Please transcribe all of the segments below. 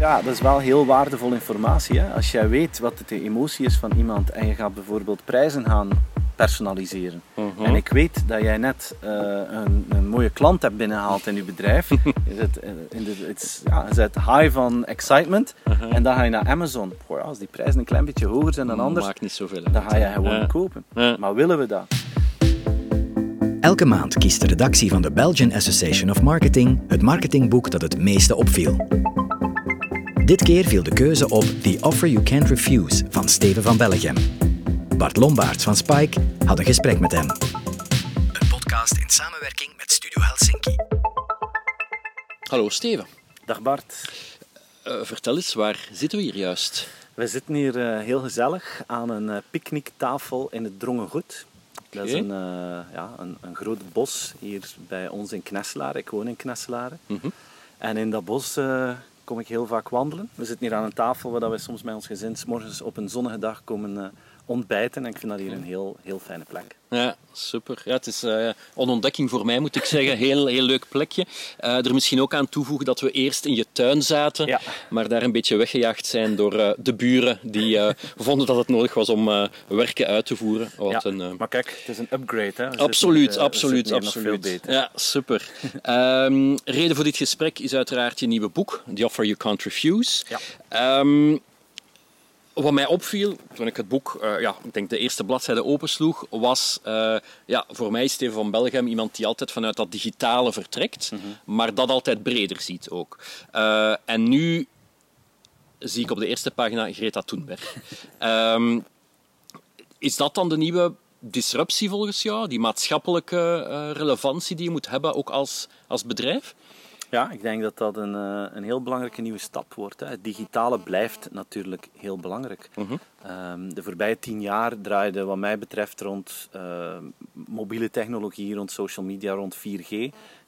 Ja, dat is wel heel waardevolle informatie. Hè? Als jij weet wat de emotie is van iemand en je gaat bijvoorbeeld prijzen gaan personaliseren. Mhm. En ik weet dat jij net eh, een, een mooie klant hebt binnengehaald in je bedrijf. je zit, eh, in de, het is- ja, je zit high van excitement. Mhm. En dan ga je naar Amazon. Ja, als die prijzen een klein beetje hoger zijn dan anders, Maakt niet zoveel dan ga je gewoon kopen. Maar willen we dat? Elke maand kiest de redactie van de Belgian Association of Marketing het marketingboek dat het meeste opviel. Dit keer viel de keuze op The Offer You Can't Refuse van Steven van Bellegem. Bart Lombaerts van Spike had een gesprek met hem. Een podcast in samenwerking met Studio Helsinki. Hallo Steven. Dag Bart. Eh, vertel eens, waar zitten we hier juist? We zitten hier eh, heel gezellig aan een eh, picknicktafel in het Drongengoed. Dat is een, eh, ja, een, een groot bos hier bij ons in Knesselaren. Ik woon in Knesselaren. Mhm. En in dat bos eh, kom ik heel vaak wandelen. We zitten hier aan een tafel waar we soms met ons gezin 's morgens op een zonnige dag komen eh, ontbijten. En ik vind dat hier een heel, heel fijne plek. Ja, super. Ja, het is eh, een ontdekking voor mij, moet ik zeggen. Heel, heel leuk plekje. Eh, er misschien ook aan toevoegen dat we eerst in je tuin zaten, Ja. maar daar een beetje weggejaagd zijn door eh, de buren die vonden dat het nodig was om werken uit te voeren. Wat Ja, een, maar kijk, het is een upgrade. Hè. Zitten Absoluut, absoluut, zitten absoluut. veel beter. Ja, super. Ehm, reden voor dit gesprek is uiteraard je nieuwe boek, The Offer You Can't Refuse. Ja. Ehm, wat mij opviel toen ik het boek, eh, ja, ik denk de eerste bladzijde opensloeg, was eh, ja, voor mij is Steven van Belgem iemand die altijd vanuit dat digitale vertrekt, maar dat altijd breder ziet ook. Eh, en nu zie ik op de eerste pagina Greta Thunberg. Ehm, is dat dan de nieuwe disruptie volgens jou? Die maatschappelijke relevantie die je moet hebben ook als, als bedrijf? Ja, ik denk dat dat een, eh, een heel belangrijke nieuwe stap wordt. Hè. Het digitale blijft natuurlijk heel belangrijk. Ehm, de voorbije tien jaar draaide wat mij betreft rond eh, mobiele technologie, rond social media, rond 4G.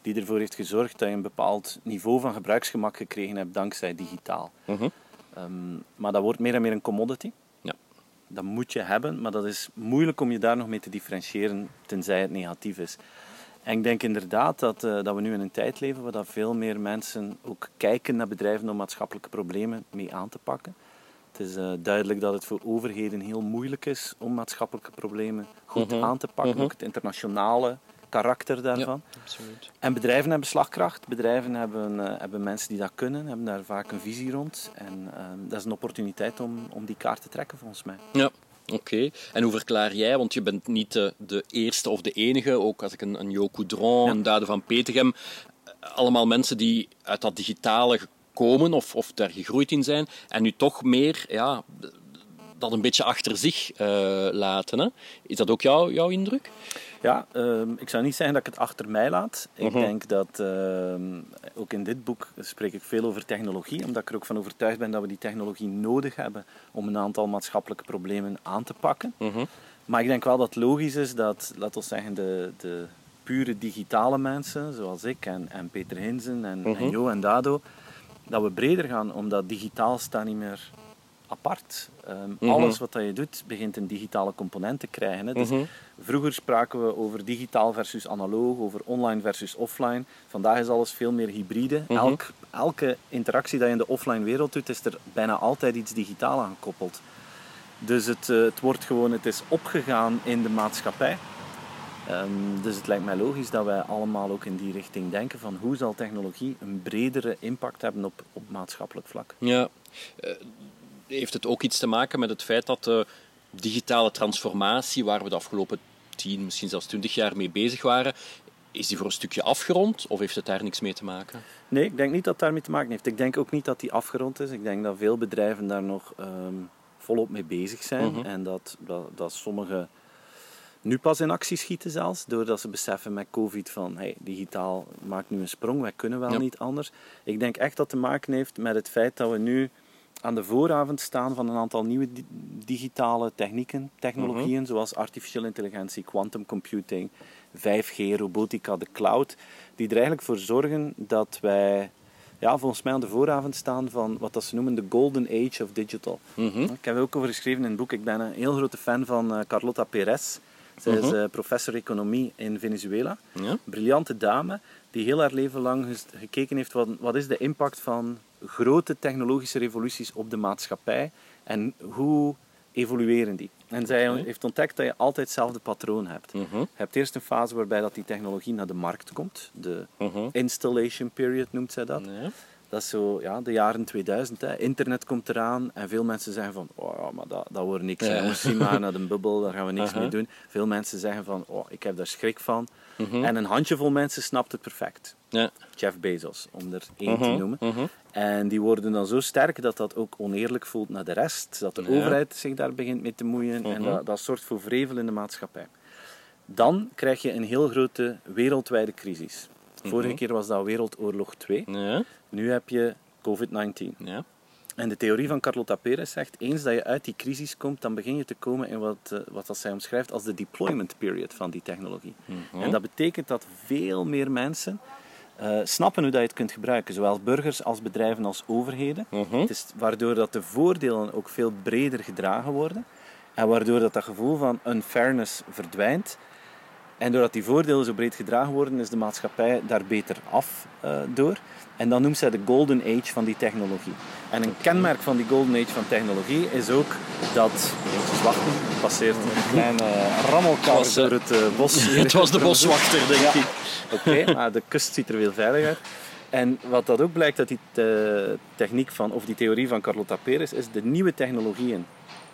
Die ervoor heeft gezorgd dat je een bepaald niveau van gebruiksgemak gekregen hebt dankzij digitaal. Ehm, maar dat wordt meer en meer een commodity. Ja. Dat moet je hebben, maar dat is moeilijk om je daar nog mee te differentiëren, tenzij het negatief is. En ik denk inderdaad dat, eh, dat we nu in een tijd leven waar dat veel meer mensen ook kijken naar bedrijven om maatschappelijke problemen mee aan te pakken. Het is eh, duidelijk dat het voor overheden heel moeilijk is om maatschappelijke problemen goed Mhm. aan te pakken, Mhm. ook het internationale karakter daarvan. absoluut. En bedrijven hebben slagkracht, bedrijven hebben, eh, hebben mensen die dat kunnen, hebben daar vaak een visie rond. En eh, dat is een opportuniteit om, om die kaart te trekken volgens mij. Ja, oké. En hoe verklaar jij, want je bent niet de, de eerste of de enige, ook als ik een, een Jo Coudron, Ja. een Dade van Petegem, eh, allemaal mensen die uit dat digitale komen of, of daar gegroeid in zijn en nu toch meer ja, dat een beetje achter zich eh, laten. Hè? Is dat ook jouw jouw indruk? Ja, ehm, ik zou niet zeggen dat ik het achter mij laat. Ik Mhm. denk dat, ehm, ook in dit boek spreek ik veel over technologie, omdat ik er ook van overtuigd ben dat we die technologie nodig hebben om een aantal maatschappelijke problemen aan te pakken. Maar ik denk wel dat het logisch is dat, laten we zeggen, de, de pure digitale mensen, zoals ik en, en Peter Hinzen en, en Jo en Dado, dat we breder gaan, omdat digitaal staat niet meer apart. Ehm, Alles wat dat je doet, begint een digitale component te krijgen. Hè. Dus Vroeger spraken we over digitaal versus analoog, over online versus offline. Vandaag is alles veel meer hybride. Elk, elke interactie die je in de offline wereld doet, is er bijna altijd iets digitaal aan gekoppeld. Dus het, eh, het wordt gewoon, het is opgegaan in de maatschappij. Ehm, dus het lijkt mij logisch dat wij allemaal ook in die richting denken van hoe zal technologie een bredere impact hebben op, op maatschappelijk vlak. Ja. Heeft het ook iets te maken met het feit dat de digitale transformatie, waar we de afgelopen 10, misschien zelfs 20 jaar mee bezig waren, is die voor een stukje afgerond of heeft het daar niks mee te maken? Nee, ik denk niet dat het daarmee te maken heeft. Ik denk ook niet dat die afgerond is. Ik denk dat veel bedrijven daar nog ehm, volop mee bezig zijn. Mhm. En dat, dat, dat sommigen nu pas in actie schieten zelfs, doordat ze beseffen met COVID van hey, digitaal maakt nu een sprong, wij kunnen wel Ja. niet anders. Ik denk echt dat het te maken heeft met het feit dat we nu aan de vooravond staan van een aantal nieuwe di- digitale technieken, technologieën, Mhm. zoals artificial intelligentie, quantum computing, 5G, robotica, de cloud, die er eigenlijk voor zorgen dat wij ja, volgens mij aan de vooravond staan van wat dat ze noemen de golden age of digital. Mhm. Ik heb er ook over geschreven in het boek. Ik ben een heel grote fan van eh, Carlota Perez. Zij is Mhm. eh, professor economie in Venezuela. Ja. Briljante dame die heel haar leven lang gekeken heeft wat, wat is de impact van grote technologische revoluties op de maatschappij en hoe evolueren die. En zij heeft ontdekt dat je altijd hetzelfde patroon hebt. Mhm. Je hebt eerst een fase waarbij dat die technologie naar de markt komt. De Mhm. installation period noemt zij dat. Dat is zo ja, de jaren 2000. Hè. Internet komt eraan en veel mensen zeggen van oh, ja, maar dat, dat wordt niks. Ja. zie maar naar de bubbel, daar gaan we niks Aha. mee doen. Veel mensen zeggen van oh, ik heb daar schrik van. Mhm. En een handjevol mensen snapt het perfect. Ja. Jeff Bezos, om er één te Mhm, noemen. mhm. En die worden dan zo sterk dat dat ook oneerlijk voelt naar de rest. Dat de Ja. overheid zich daar begint mee te moeien. En Mhm. dat, dat zorgt voor vrevel in de maatschappij. Dan krijg je een heel grote wereldwijde crisis. Vorige keer was dat Wereldoorlog 2. Ja. Nu heb je COVID-19. Ja. En de theorie van Carlota Perez zegt, eens dat je uit die crisis komt, dan begin je te komen in wat, eh, wat dat zij omschrijft als de deployment period van die technologie. En dat betekent dat veel meer mensen eh, snappen hoe dat je het kunt gebruiken, zowel burgers als bedrijven als overheden. Mhm. Het is waardoor dat de voordelen ook veel breder gedragen worden en waardoor dat, dat gevoel van unfairness verdwijnt. En doordat die voordelen zo breed gedragen worden, is de maatschappij daar beter af eh, door. En dan noemt zij de golden age van die technologie. En een kenmerk van die golden age van technologie is ook dat... Er passeert een kleine rammelkar was, eh, door het eh, bos. Het was de boswachter, denk Ja. ik. Oké, maar de kust ziet er veel veiliger uit. En wat dat ook blijkt, dat die te- techniek van, of die theorie van Carlota Perez, is de nieuwe technologieën,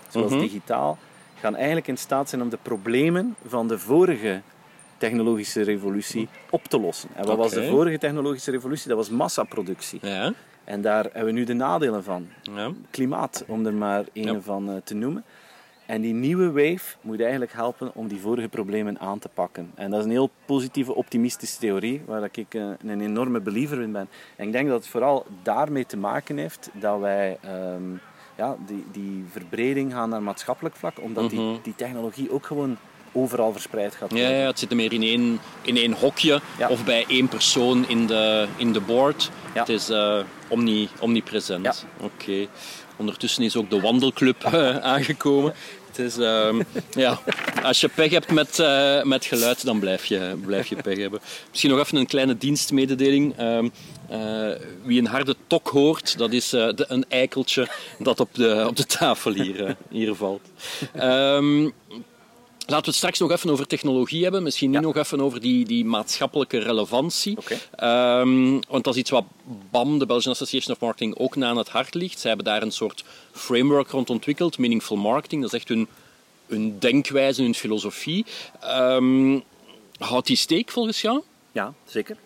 zoals Mhm. digitaal, gaan eigenlijk in staat zijn om de problemen van de vorige technologische revolutie op te lossen. En wat was de vorige technologische revolutie? Dat was massaproductie. Ja. En daar hebben we nu de nadelen van. Ja. Klimaat, om er maar een Ja. van eh, te noemen. En die nieuwe wave moet eigenlijk helpen om die vorige problemen aan te pakken. En dat is een heel positieve, optimistische theorie, waar ik eh, een enorme believer in ben. En ik denk dat het vooral daarmee te maken heeft dat wij ehm, ja, die, die verbreding gaan naar maatschappelijk vlak, omdat die, Mhm. die technologie ook gewoon overal verspreid gaat Ja, worden. ja, het zit meer in één, in één hokje Ja. of bij één persoon in de, in de board. Ja. Het is eh, omni, omnipresent. Ja. Oké. Ondertussen is ook de wandelclub eh, aangekomen. Het is, ehm, ja, als je pech hebt met, eh, met geluid, dan blijf je, blijf je pech hebben. Misschien nog even een kleine dienstmededeling. Ehm, eh, wie een harde tok hoort, dat is de, een eikeltje dat op de, op de tafel hier, hier valt. Ehm, Laten we het straks nog even over technologie hebben. Misschien nu Ja. nog even over die, die maatschappelijke relevantie. Ehm, want dat is iets wat BAM, de Belgian Association of Marketing, ook na aan het hart ligt. Zij hebben daar een soort framework rond ontwikkeld, Meaningful Marketing. Dat is echt hun, hun denkwijze, hun filosofie. Ehm, houdt die steek volgens jou? Ja, zeker.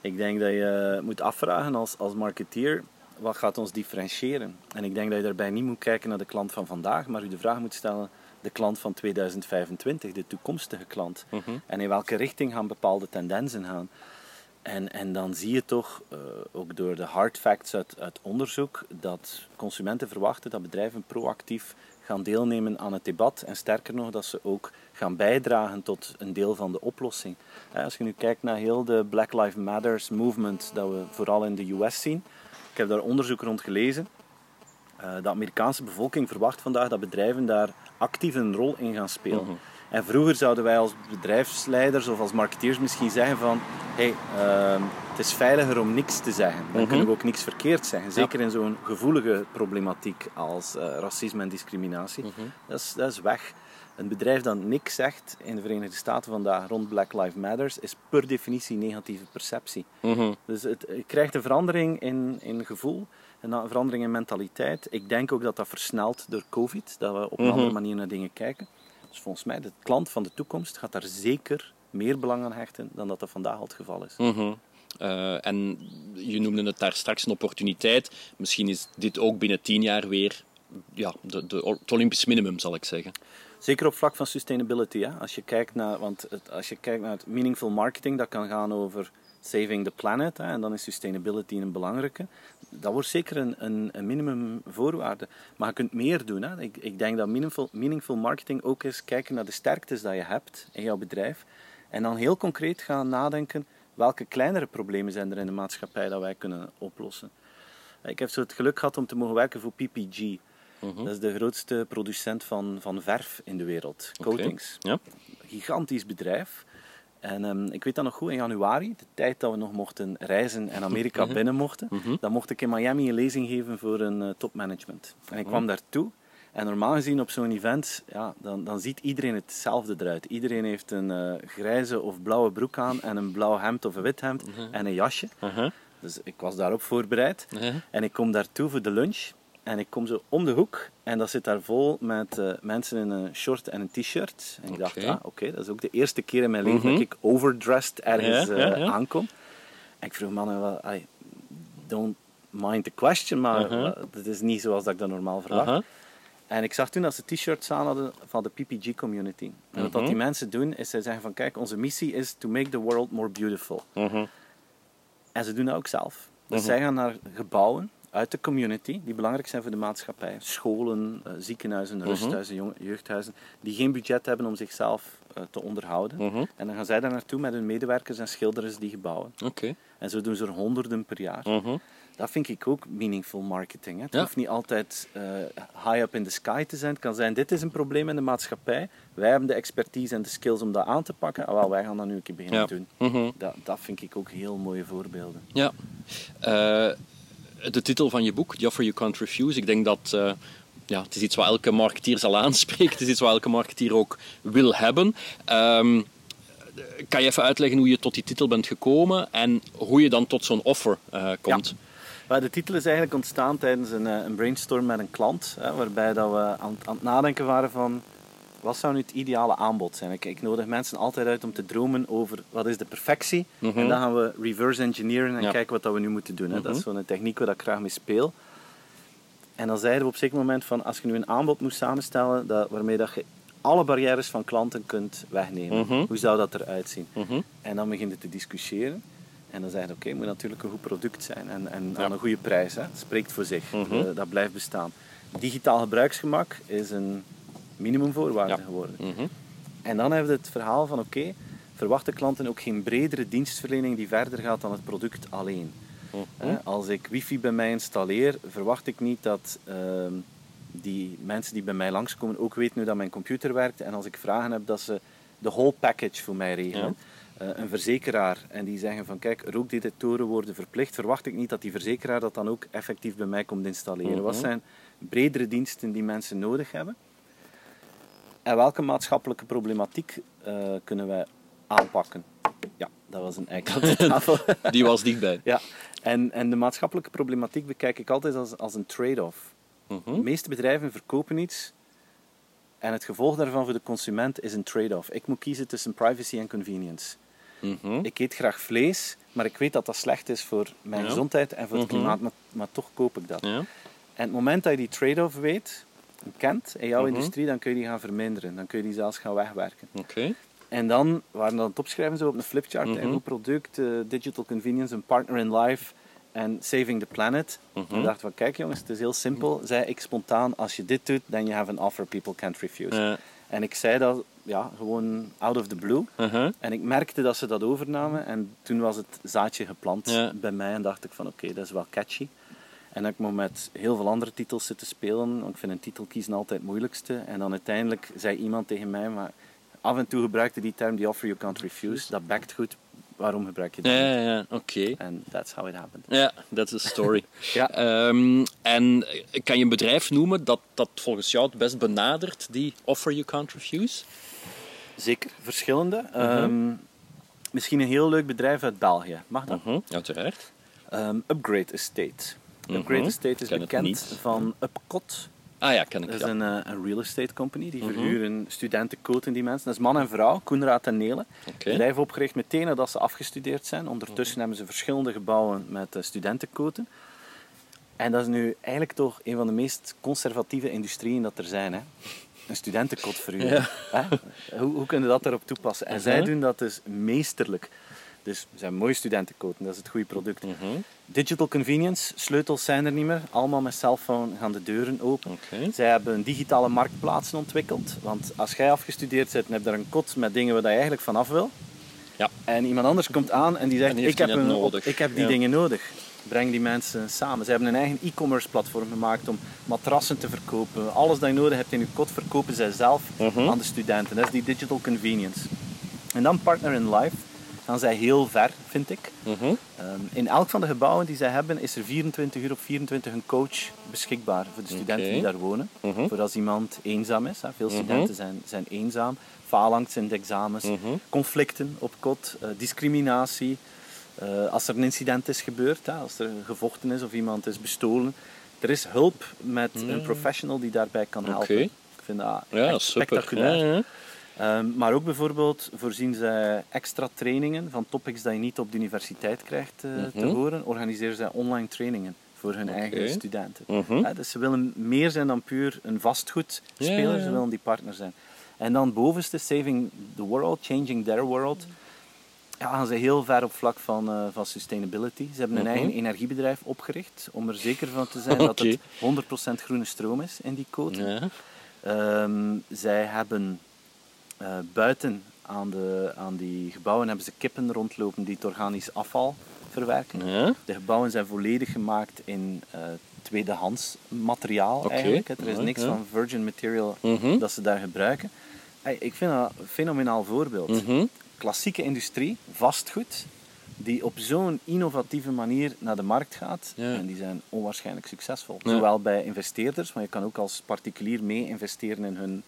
Ik denk dat je moet afvragen als, als marketeer, wat gaat ons differentiëren? En ik denk dat je daarbij niet moet kijken naar de klant van vandaag, maar je de vraag moet stellen, de klant van 2025, de toekomstige klant. En in welke richting gaan bepaalde tendensen gaan? En, en dan zie je toch, eh, ook door de hard facts uit, uit onderzoek, dat consumenten verwachten dat bedrijven proactief gaan deelnemen aan het debat. En sterker nog, dat ze ook gaan bijdragen tot een deel van de oplossing. Eh, Als je nu kijkt naar heel de Black Lives Matters movement dat we vooral in de US zien. Ik heb daar onderzoek rond gelezen. Eh, de Amerikaanse bevolking verwacht vandaag dat bedrijven daar actief een rol in gaan spelen. En vroeger zouden wij als bedrijfsleiders of als marketeers misschien zeggen van hey, ehm, het is veiliger om niks te zeggen. Dan kunnen we ook niks verkeerd zeggen. Zeker in zo'n gevoelige problematiek als eh, racisme en discriminatie. dat, is, dat is weg. Een bedrijf dat niks zegt in de Verenigde Staten vandaag rond Black Lives Matters is per definitie negatieve perceptie. Dus het, je krijgt een verandering in, in gevoel, een verandering in mentaliteit. Ik denk ook dat dat versnelt door COVID, dat we op een andere manier naar dingen kijken. Dus volgens mij, de klant van de toekomst gaat daar zeker meer belang aan hechten dan dat dat vandaag al het geval is. Mhm. Eh, en je noemde het daar straks een opportuniteit. Misschien is dit ook binnen tien jaar weer ja, de, de, het Olympisch minimum, zal ik zeggen. Zeker op vlak van sustainability. Hè? Als, je kijkt naar, want het, als je kijkt naar het meaningful marketing, dat kan gaan over saving the planet. Hè? En dan is sustainability een belangrijke. Dat wordt zeker een, een, een minimumvoorwaarde. Maar je kunt meer doen. Hè? Ik, ik denk dat meaningful, meaningful marketing ook is kijken naar de sterktes dat je hebt in jouw bedrijf. En dan heel concreet gaan nadenken welke kleinere problemen zijn er in de maatschappij dat wij kunnen oplossen. Ik heb zo het geluk gehad om te mogen werken voor PPG. Dat is de grootste producent van, van verf in de wereld, coatings. Ja. Gigantisch bedrijf. En ehm, ik weet dat nog goed, in januari, de tijd dat we nog mochten reizen en Amerika Mhm. binnen mochten, dan mocht ik in Miami een lezing geven voor een eh, topmanagement. En ik kwam daartoe. En normaal gezien op zo'n event, ja, dan, dan ziet iedereen hetzelfde eruit. Iedereen heeft een eh, grijze of blauwe broek aan en een blauw hemd of een wit hemd en een jasje. Dus ik was daarop voorbereid. En ik kom daartoe voor de lunch. En ik kom zo om de hoek en dat zit daar vol met eh, mensen in een short en een t-shirt. En ik dacht, Oké. ah, oké, dat is ook de eerste keer in mijn leven Mhm. dat ik overdressed ergens Ja, ja, eh, ja. aankom. En ik vroeg mannen, wel, I don't mind the question, maar Uh-huh. uh, het is niet zoals dat ik dat normaal verwacht. Uh-huh. En ik zag toen dat ze t-shirts aan hadden van de PPG community. En wat dat Mhm. die mensen doen, is zij zeggen van kijk, onze missie is to make the world more beautiful. Mhm. En ze doen dat ook zelf. Dus Mhm. zij gaan naar gebouwen uit de community die belangrijk zijn voor de maatschappij. Scholen, eh, ziekenhuizen, Mhm. rusthuizen, jeugdhuizen, die geen budget hebben om zichzelf eh, te onderhouden. Mhm. En dan gaan zij daar naartoe met hun medewerkers en schilderen die gebouwen. Oké. En zo doen ze er honderden per jaar. Mhm. Dat vind ik ook meaningful marketing. Hè. Het Ja. hoeft niet altijd eh, high up in the sky te zijn. Het kan zijn, dit is een probleem in de maatschappij. Wij hebben de expertise en de skills om dat aan te pakken. Ah, wel, wij gaan dat nu een keer beginnen Ja. doen. Dat, dat vind ik ook heel mooie voorbeelden. Ja. De titel van je boek, The Offer You Can't Refuse, ik denk dat eh, ja, het is iets wat elke marketeer zal aanspreken. Het is iets wat elke marketeer ook wil hebben. Ehm, kan je even uitleggen hoe je tot die titel bent gekomen en hoe je dan tot zo'n offer eh, komt? Maar de titel is eigenlijk ontstaan tijdens een, eh, brainstorm met een klant, waarbij dat we aan het nadenken waren van wat zou nu het ideale aanbod zijn. Ik, ik nodig mensen altijd uit om te dromen over wat is de perfectie Mhm. en dan gaan we reverse engineeren en Ja. kijken wat dat we nu moeten doen. Hè. Dat is Mhm. zo'n techniek waar ik graag mee speel. En dan zeiden we op een zeker moment van als je nu een aanbod moest samenstellen dat, waarmee dat je alle barrières van klanten kunt wegnemen, Mhm. hoe zou dat eruit zien? En dan begin je te discussiëren. En dan zeg je, oké, het moet natuurlijk een goed product zijn en, en Ja. aan een goede prijs. Hè. Spreekt voor zich. Eh, dat blijft bestaan. Digitaal gebruiksgemak is een minimumvoorwaarde Ja. geworden. Mhm. En dan hebben we het verhaal van, oké, verwachten klanten ook geen bredere dienstverlening die verder gaat dan het product alleen. Mhm. Hè, Als ik wifi bij mij installeer, verwacht ik niet dat ehm, die mensen die bij mij langskomen ook weten hoe dat mijn computer werkt. En als ik vragen heb, dat ze de whole package voor mij regelen. Eh, een verzekeraar en die zeggen van kijk, rookdetectoren worden verplicht, verwacht ik niet dat die verzekeraar dat dan ook effectief bij mij komt installeren. Wat Mhm. zijn bredere diensten die mensen nodig hebben? En welke maatschappelijke problematiek eh, kunnen wij aanpakken? Ja, dat was een de tafel. Die was dichtbij. Ja, en, en de maatschappelijke problematiek bekijk ik altijd als, als een trade-off. Mhm. De meeste bedrijven verkopen iets en het gevolg daarvan voor de consument is een trade-off. Ik moet kiezen tussen privacy en convenience. Mhm. Ik eet graag vlees, maar ik weet dat dat slecht is voor mijn Ja. gezondheid en voor het Mhm. klimaat, maar, maar toch koop ik dat. Ja. En het moment dat je die trade-off weet, kent in jouw Mhm. industrie, dan kun je die gaan verminderen. Dan kun je die zelfs gaan wegwerken. Oké. En dan waren dan het opschrijven zo op een flipchart. Mhm. een goed product, eh, digital convenience, een partner in life en saving the planet. Mhm. En ik dacht van kijk jongens, het is heel simpel. Zei ik spontaan, als je dit doet, then you have an offer people can't refuse. En ik zei dat ja, gewoon out of the blue. En ik merkte dat ze dat overnamen. En toen was het zaadje geplant bij mij. En dacht ik van oké, dat is wel catchy. En ik me met heel veel andere titels zitten spelen. Want ik vind een titel kiezen altijd het moeilijkste. En dan uiteindelijk zei iemand tegen mij, maar af en toe gebruikte die term the offer you can't refuse. Dat backt goed. Waarom gebruik je dat Ja, ja, ja. oké. En that's how it happened. Ja, is de story. Ja. Ehm, en kan je een bedrijf noemen dat, dat volgens jou het best benadert, die offer you can't refuse? Zeker, verschillende. Mhm. Ehm, misschien een heel leuk bedrijf uit België. Mag dat? Mhm, Uiteraard. Ehm, Upgrade Estate. Mhm. Upgrade Estate is Ken bekend van Upcot. Ah ja, ken ik. Dat is ja. een, eh, een real estate company. Die Mhm. verhuren studenten coaten die mensen. Dat is man en vrouw, Koenraad en Nelen. Oké. Bedrijf opgericht meteen nadat ze afgestudeerd zijn. Ondertussen hebben ze verschillende gebouwen met uh, studentencoaten. En dat is nu eigenlijk toch een van de meest conservatieve industrieën dat er zijn. Hè? Een studentenkot verhuren. Hoe, hoe kunnen we dat daarop toepassen? En zij Mhm. doen dat dus meesterlijk. Dus zijn mooie studentencoaten, dat is het goede product. Mhm. Digital convenience, sleutels zijn er niet meer. Allemaal met cellphone gaan de deuren open. Oké. Zij hebben een digitale marktplaatsen ontwikkeld. Want als jij afgestudeerd bent en hebt daar een kot met dingen waar je eigenlijk vanaf wil. Ja. En iemand anders komt aan en die zegt, En die heeft ik heb, een, nodig. ik heb die Ja. dingen nodig. Breng die mensen samen. Ze hebben een eigen e-commerce platform gemaakt om matrassen te verkopen. Alles dat je nodig hebt in je kot verkopen zij zelf Mhm. aan de studenten. Dat is die digital convenience. En dan Partner in Life gaan zij heel ver, vind ik. Mhm. Ehm, in elk van de gebouwen die zij hebben, is er 24 uur op 24 een coach beschikbaar voor de studenten die daar wonen. Mhm. Voor als iemand eenzaam is. Hè. Veel studenten zijn, zijn eenzaam. Phalanx in de examens. Mhm. Conflicten op kot. eh, discriminatie. Eh, als er een incident is gebeurd, hè, als er gevochten is of iemand is bestolen. Er is hulp met een professional die daarbij kan helpen. Ik vind dat Ja, super. spectaculair. Ja, ja. Ehm, maar ook bijvoorbeeld voorzien zij extra trainingen van topics dat je niet op de universiteit krijgt eh, te horen. Organiseren zij online trainingen voor hun eigen studenten. Mhm. Hè, dus ze willen meer zijn dan puur een vastgoedspeler, Ja, ja, ja. ze willen die partner zijn. En dan bovenste, Saving the World, Changing Their World. Ja, gaan ze heel ver op vlak van, eh, van sustainability. Ze hebben een eigen energiebedrijf opgericht om er zeker van te zijn dat het 100% groene stroom is in die. Ja. Ehm, zij hebben eh, buiten aan, de, aan die gebouwen hebben ze kippen rondlopen die het organisch afval verwerken. Ja. De gebouwen zijn volledig gemaakt in eh, tweedehands materiaal eigenlijk. Er is niks ja. van virgin material Mhm. dat ze daar gebruiken. Ik vind dat een fenomenaal voorbeeld. Mhm. Klassieke industrie, vastgoed, die op zo'n innovatieve manier naar de markt gaat. Ja. En die zijn onwaarschijnlijk succesvol. Zowel bij investeerders, maar je kan ook als particulier mee investeren in hun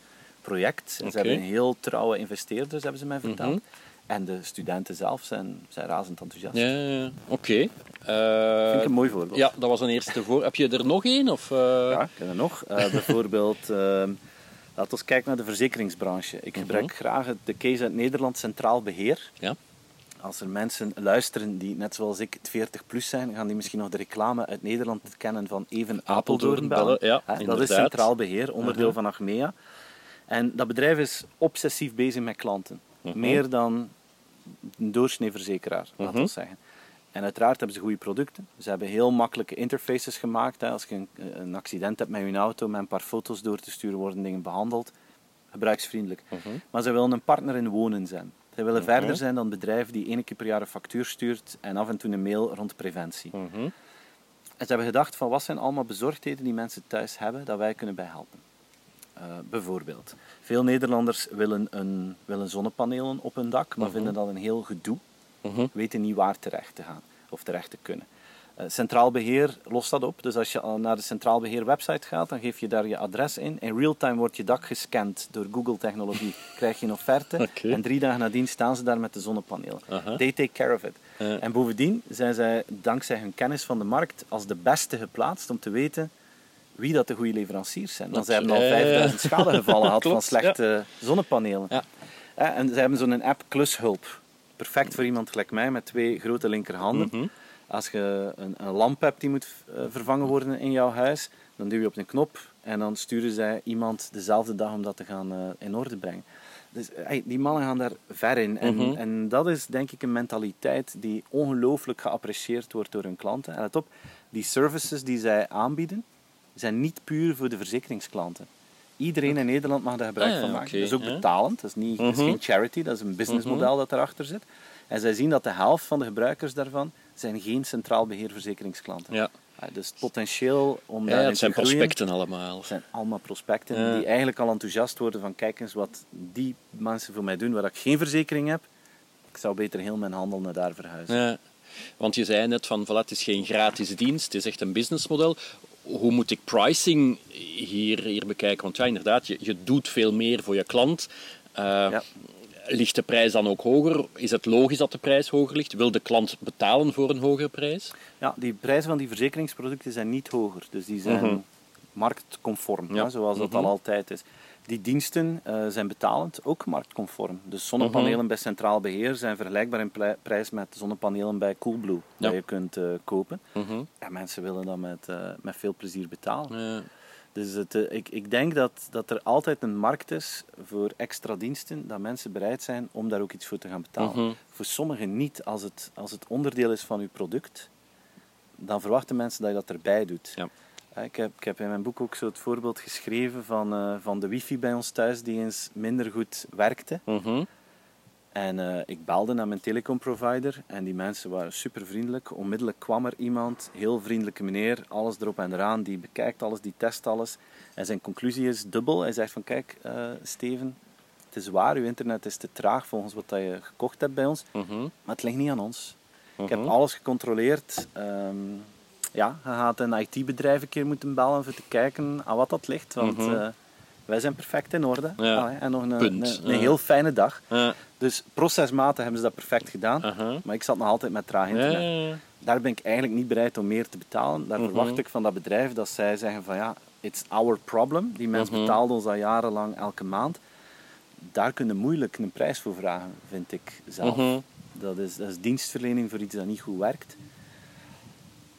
project. En. Ze hebben heel trouwe investeerders, hebben ze mij verteld. Mhm. En de studenten zelf zijn, zijn razend enthousiast. Ja, ja, ja. Oké. Vind ik Eh, een mooi voorbeeld. ja, dat was een eerste voor. Heb je er nog één? Of, eh? Ja, ik ken er nog. Eh, bijvoorbeeld, ehm laten we kijken naar de verzekeringsbranche. Ik gebruik graag het- de case uit Nederland Centraal Beheer. Ja. Als er mensen luisteren die, net zoals ik, 40 plus zijn, gaan die misschien nog de reclame uit Nederland kennen van Even Apeldoorn Apeldoorn bellen. bellen, ja, dat is. Centraal Beheer, onderdeel van Achmea. En dat bedrijf is obsessief bezig met klanten. Meer dan een doorsnee verzekeraar, laten we zeggen. En uiteraard hebben ze goede producten. Ze hebben heel makkelijke interfaces gemaakt. Hè. Als je een, een accident hebt met je auto, met een paar foto's door te sturen, worden dingen behandeld. Gebruiksvriendelijk. Maar ze willen een partner in wonen zijn. Ze willen verder zijn dan bedrijf die één keer per jaar een factuur stuurt en af en toe een mail rond preventie. Mhm. En ze hebben gedacht van wat zijn allemaal bezorgdheden die mensen thuis hebben dat wij kunnen bij Eh, bijvoorbeeld, veel Nederlanders willen, een, willen zonnepanelen op hun dak, maar vinden dat een heel gedoe. Mhm. Weten niet waar terecht te gaan of terecht te kunnen. Eh, Centraal Beheer lost dat op. Dus als je naar de Centraal Beheer website gaat, dan geef je daar je adres in. In real time wordt je dak gescand door Google technologie. Krijg je een offerte. En drie dagen nadien staan ze daar met de zonnepanelen. They take care of it. En bovendien zijn zij, dankzij hun kennis van de markt, als de beste geplaatst om te weten wie dat de goede leveranciers zijn. Want zij hebben al Ja, ja, ja. 5000 schadegevallen gehad van slechte zonnepanelen. Ja. Eh, En ze hebben zo'n app Klushulp. Perfect voor iemand gelijk mij met twee grote linkerhanden. Mhm. Als je een, een lamp hebt die moet eh, vervangen worden in jouw huis, dan duw je op een knop en dan sturen zij iemand dezelfde dag om dat te gaan eh, in orde brengen. Dus eh, hey, die mannen gaan daar ver in. En, Mhm. en dat is denk ik een mentaliteit die ongelooflijk geapprecieerd wordt door hun klanten. En let op, die services die zij aanbieden, zijn niet puur voor de verzekeringsklanten. Iedereen in Nederland mag daar gebruik Ah, ja, van maken. dat is ook ja. betalend, dat is, niet, dat is Mhm. geen charity, dat is een businessmodel dat erachter zit. En zij zien dat de helft van de gebruikers daarvan zijn geen centraal beheerverzekeringsklanten. Ja. Ah, Dus het potentieel om Ja, daarin het zijn te prospecten allemaal. het zijn allemaal prospecten Ja. die eigenlijk al enthousiast worden van kijk eens wat die mensen voor mij doen waar ik geen verzekering heb. Ik zou beter heel mijn handel naar daar verhuizen. Ja. Want je zei net van, voilà, het is geen gratis dienst, het is echt een businessmodel. Hoe moet ik pricing hier, hier bekijken? Want ja, inderdaad, je, je doet veel meer voor je klant. Eh, Ja. Ligt de prijs dan ook hoger? Is het logisch dat de prijs hoger ligt? Wil de klant betalen voor een hogere prijs? Ja, die prijzen van die verzekeringsproducten zijn niet hoger. Dus die zijn Mhm. marktconform, Ja. hè, zoals dat al altijd is. Die diensten eh, zijn betalend, ook marktconform. Dus zonnepanelen Mhm. bij Centraal Beheer zijn vergelijkbaar in prijs met zonnepanelen bij Coolblue, Ja. dat je kunt eh, kopen. Mhm. En mensen willen dat met, eh, met veel plezier betalen. Dus het, ik, ik denk dat, dat er altijd een markt is voor extra diensten, dat mensen bereid zijn om daar ook iets voor te gaan betalen. Mhm. Voor sommigen niet, als het, als het onderdeel is van uw product, dan verwachten mensen dat je dat erbij doet. Ja. Ik heb, ik heb in mijn boek ook zo het voorbeeld geschreven van, eh, van de wifi bij ons thuis die eens minder goed werkte. Mhm. En eh, ik belde naar mijn telecomprovider en die mensen waren super vriendelijk. Onmiddellijk kwam er iemand, heel vriendelijke meneer, alles erop en eraan, die bekijkt alles, die test alles. En zijn conclusie is dubbel. Hij zegt van kijk, eh, Steven, het te zwaar, uw internet is te traag volgens wat dat je gekocht hebt bij ons. Mhm. Maar het ligt niet aan ons. Ik heb alles gecontroleerd. Ehm, ja, je gaat een IT-bedrijf een keer moeten bellen om te kijken aan wat dat ligt. Want eh, wij zijn perfect in orde. Mhm. Ja. Allee, en nog een, een, een Ja. heel fijne dag. Ja. Dus procesmaten hebben ze dat perfect gedaan. Aha. Maar ik zat nog altijd met traag internet. Daar ben ik eigenlijk niet bereid om meer te betalen. Daar Mhm. verwacht ik van dat bedrijf dat zij zeggen van ja, it's our problem. Die mens Mhm. betaalde ons al jarenlang elke maand. Daar kun je moeilijk een prijs voor vragen, vind ik zelf. Mhm. dat, is, dat is dienstverlening voor iets dat niet goed werkt.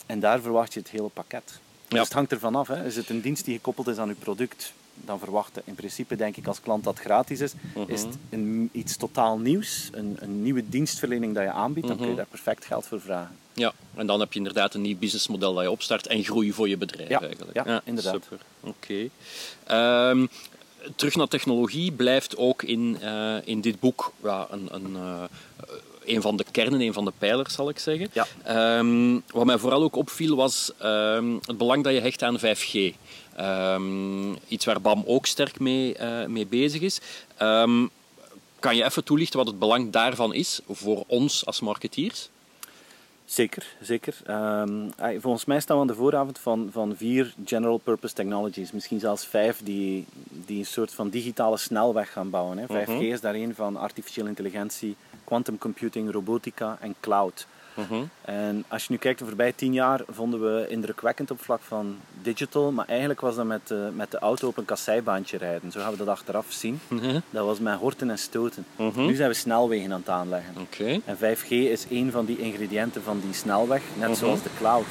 En daar verwacht je het hele pakket. Ja. Dus het hangt ervan af. Hè. Is het een dienst die gekoppeld is aan uw product, dan verwachten in principe, denk ik, als klant dat gratis is. Mhm. Is het een, iets totaal nieuws, een, een nieuwe dienstverlening dat je aanbiedt, dan kun je Mhm. daar perfect geld voor vragen. Ja, en dan heb je inderdaad een nieuw businessmodel dat je opstart en groei voor je bedrijf Ja, eigenlijk. ja, inderdaad. Super, oké. Ehm, terug naar technologie blijft ook in, eh, in dit boek ja, een, een, eh, een van de kernen, een van de pijlers zal ik zeggen. Ja. Ehm, wat mij vooral ook opviel was ehm, het belang dat je hecht aan 5G. Ehm, iets waar BAM ook sterk mee, eh, mee bezig is. Kan je even toelichten wat het belang daarvan is voor ons als marketeers? Zeker, zeker. Ehm, volgens mij staan we aan de vooravond van, van vier general purpose technologies, misschien zelfs vijf, die, die een soort van digitale snelweg gaan bouwen. Hè. 5G is daar een van artificiële intelligentie, quantum computing, robotica en cloud. En als je nu kijkt, de voorbije tien jaar vonden we indrukwekkend op vlak van digital, maar eigenlijk was dat met de, met de auto op een kasseibaantje rijden. Zo gaan we dat achteraf zien. Dat was met horten en stoten. Nu zijn we snelwegen aan het aanleggen. Oké. En 5G is een van die ingrediënten van die snelweg, net zoals de cloud.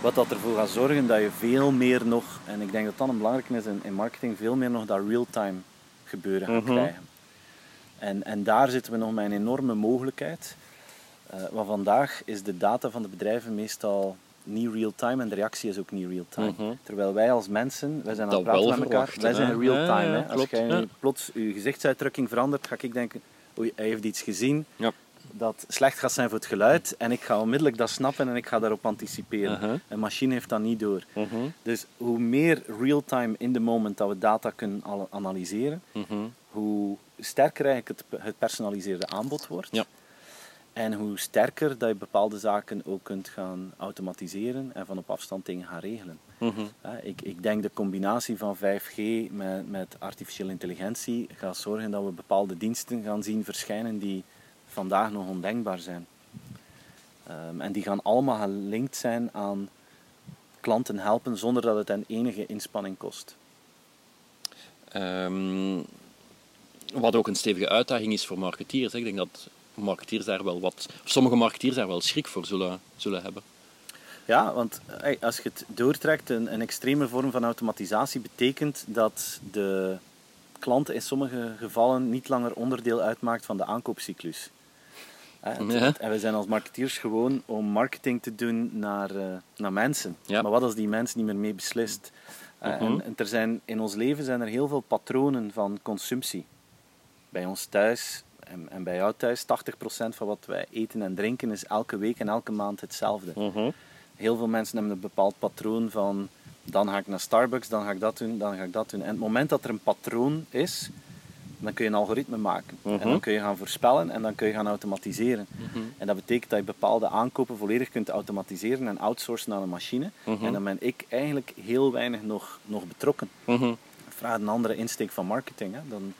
Wat dat ervoor gaat zorgen dat je veel meer nog, en ik denk dat dat een belangrijke is in, in marketing, veel meer nog dat real-time gebeuren gaat krijgen. En, en daar zitten we nog met een enorme mogelijkheid. Eh want vandaag is de data van de bedrijven meestal niet real-time en de reactie is ook niet real-time. Terwijl wij als mensen, wij zijn aan het praten met elkaar, wij zijn real-time. Ja, ja, hè. Als jij plots je gezichtsuitdrukking verandert, ga ik denken, oei, hij heeft iets gezien Ja. dat slecht gaat zijn voor het geluid en ik ga onmiddellijk dat snappen en ik ga daarop anticiperen. Uh-huh. Een machine heeft dat niet door. Dus hoe meer real-time in the moment dat we data kunnen al- analyseren, hoe sterker eigenlijk het, het personaliseerde aanbod wordt. En hoe sterker dat je bepaalde zaken ook kunt gaan automatiseren en van op afstand dingen gaan regelen. Ja, ik, ik denk de combinatie van 5G met, met artificiële intelligentie gaat zorgen dat we bepaalde diensten gaan zien verschijnen die vandaag nog ondenkbaar zijn. Ehm, en die gaan allemaal gelinkt zijn aan klanten helpen zonder dat het hen enige inspanning kost. Ehm, wat ook een stevige uitdaging is voor marketeers. Ik denk dat marketeers daar wel wat, sommige marketeers daar wel schrik voor zullen, zullen hebben. Ja, want als je het doortrekt, een, een extreme vorm van automatisatie betekent dat de klant in sommige gevallen niet langer onderdeel uitmaakt van de aankoopcyclus. Ja. En we zijn als marketeers gewoon om marketing te doen naar, eh, naar mensen. Ja. Maar wat als die mens niet meer mee beslist? Eh, Mhm. en, en er zijn, in ons leven zijn er heel veel patronen van consumptie. Bij ons thuis en, en bij jou thuis, 80% van wat wij eten en drinken is elke week en elke maand hetzelfde. Heel veel mensen hebben een bepaald patroon van dan ga ik naar Starbucks, dan ga ik dat doen, dan ga ik dat doen. En het moment dat er een patroon is, dan kun je een algoritme maken. En dan kun je gaan voorspellen en dan kun je gaan automatiseren. En dat betekent dat je bepaalde aankopen volledig kunt automatiseren en outsourcen aan een machine. En dan ben ik eigenlijk heel weinig nog, nog betrokken. Mhm. Vraag een andere insteek van marketing. Hè. Dan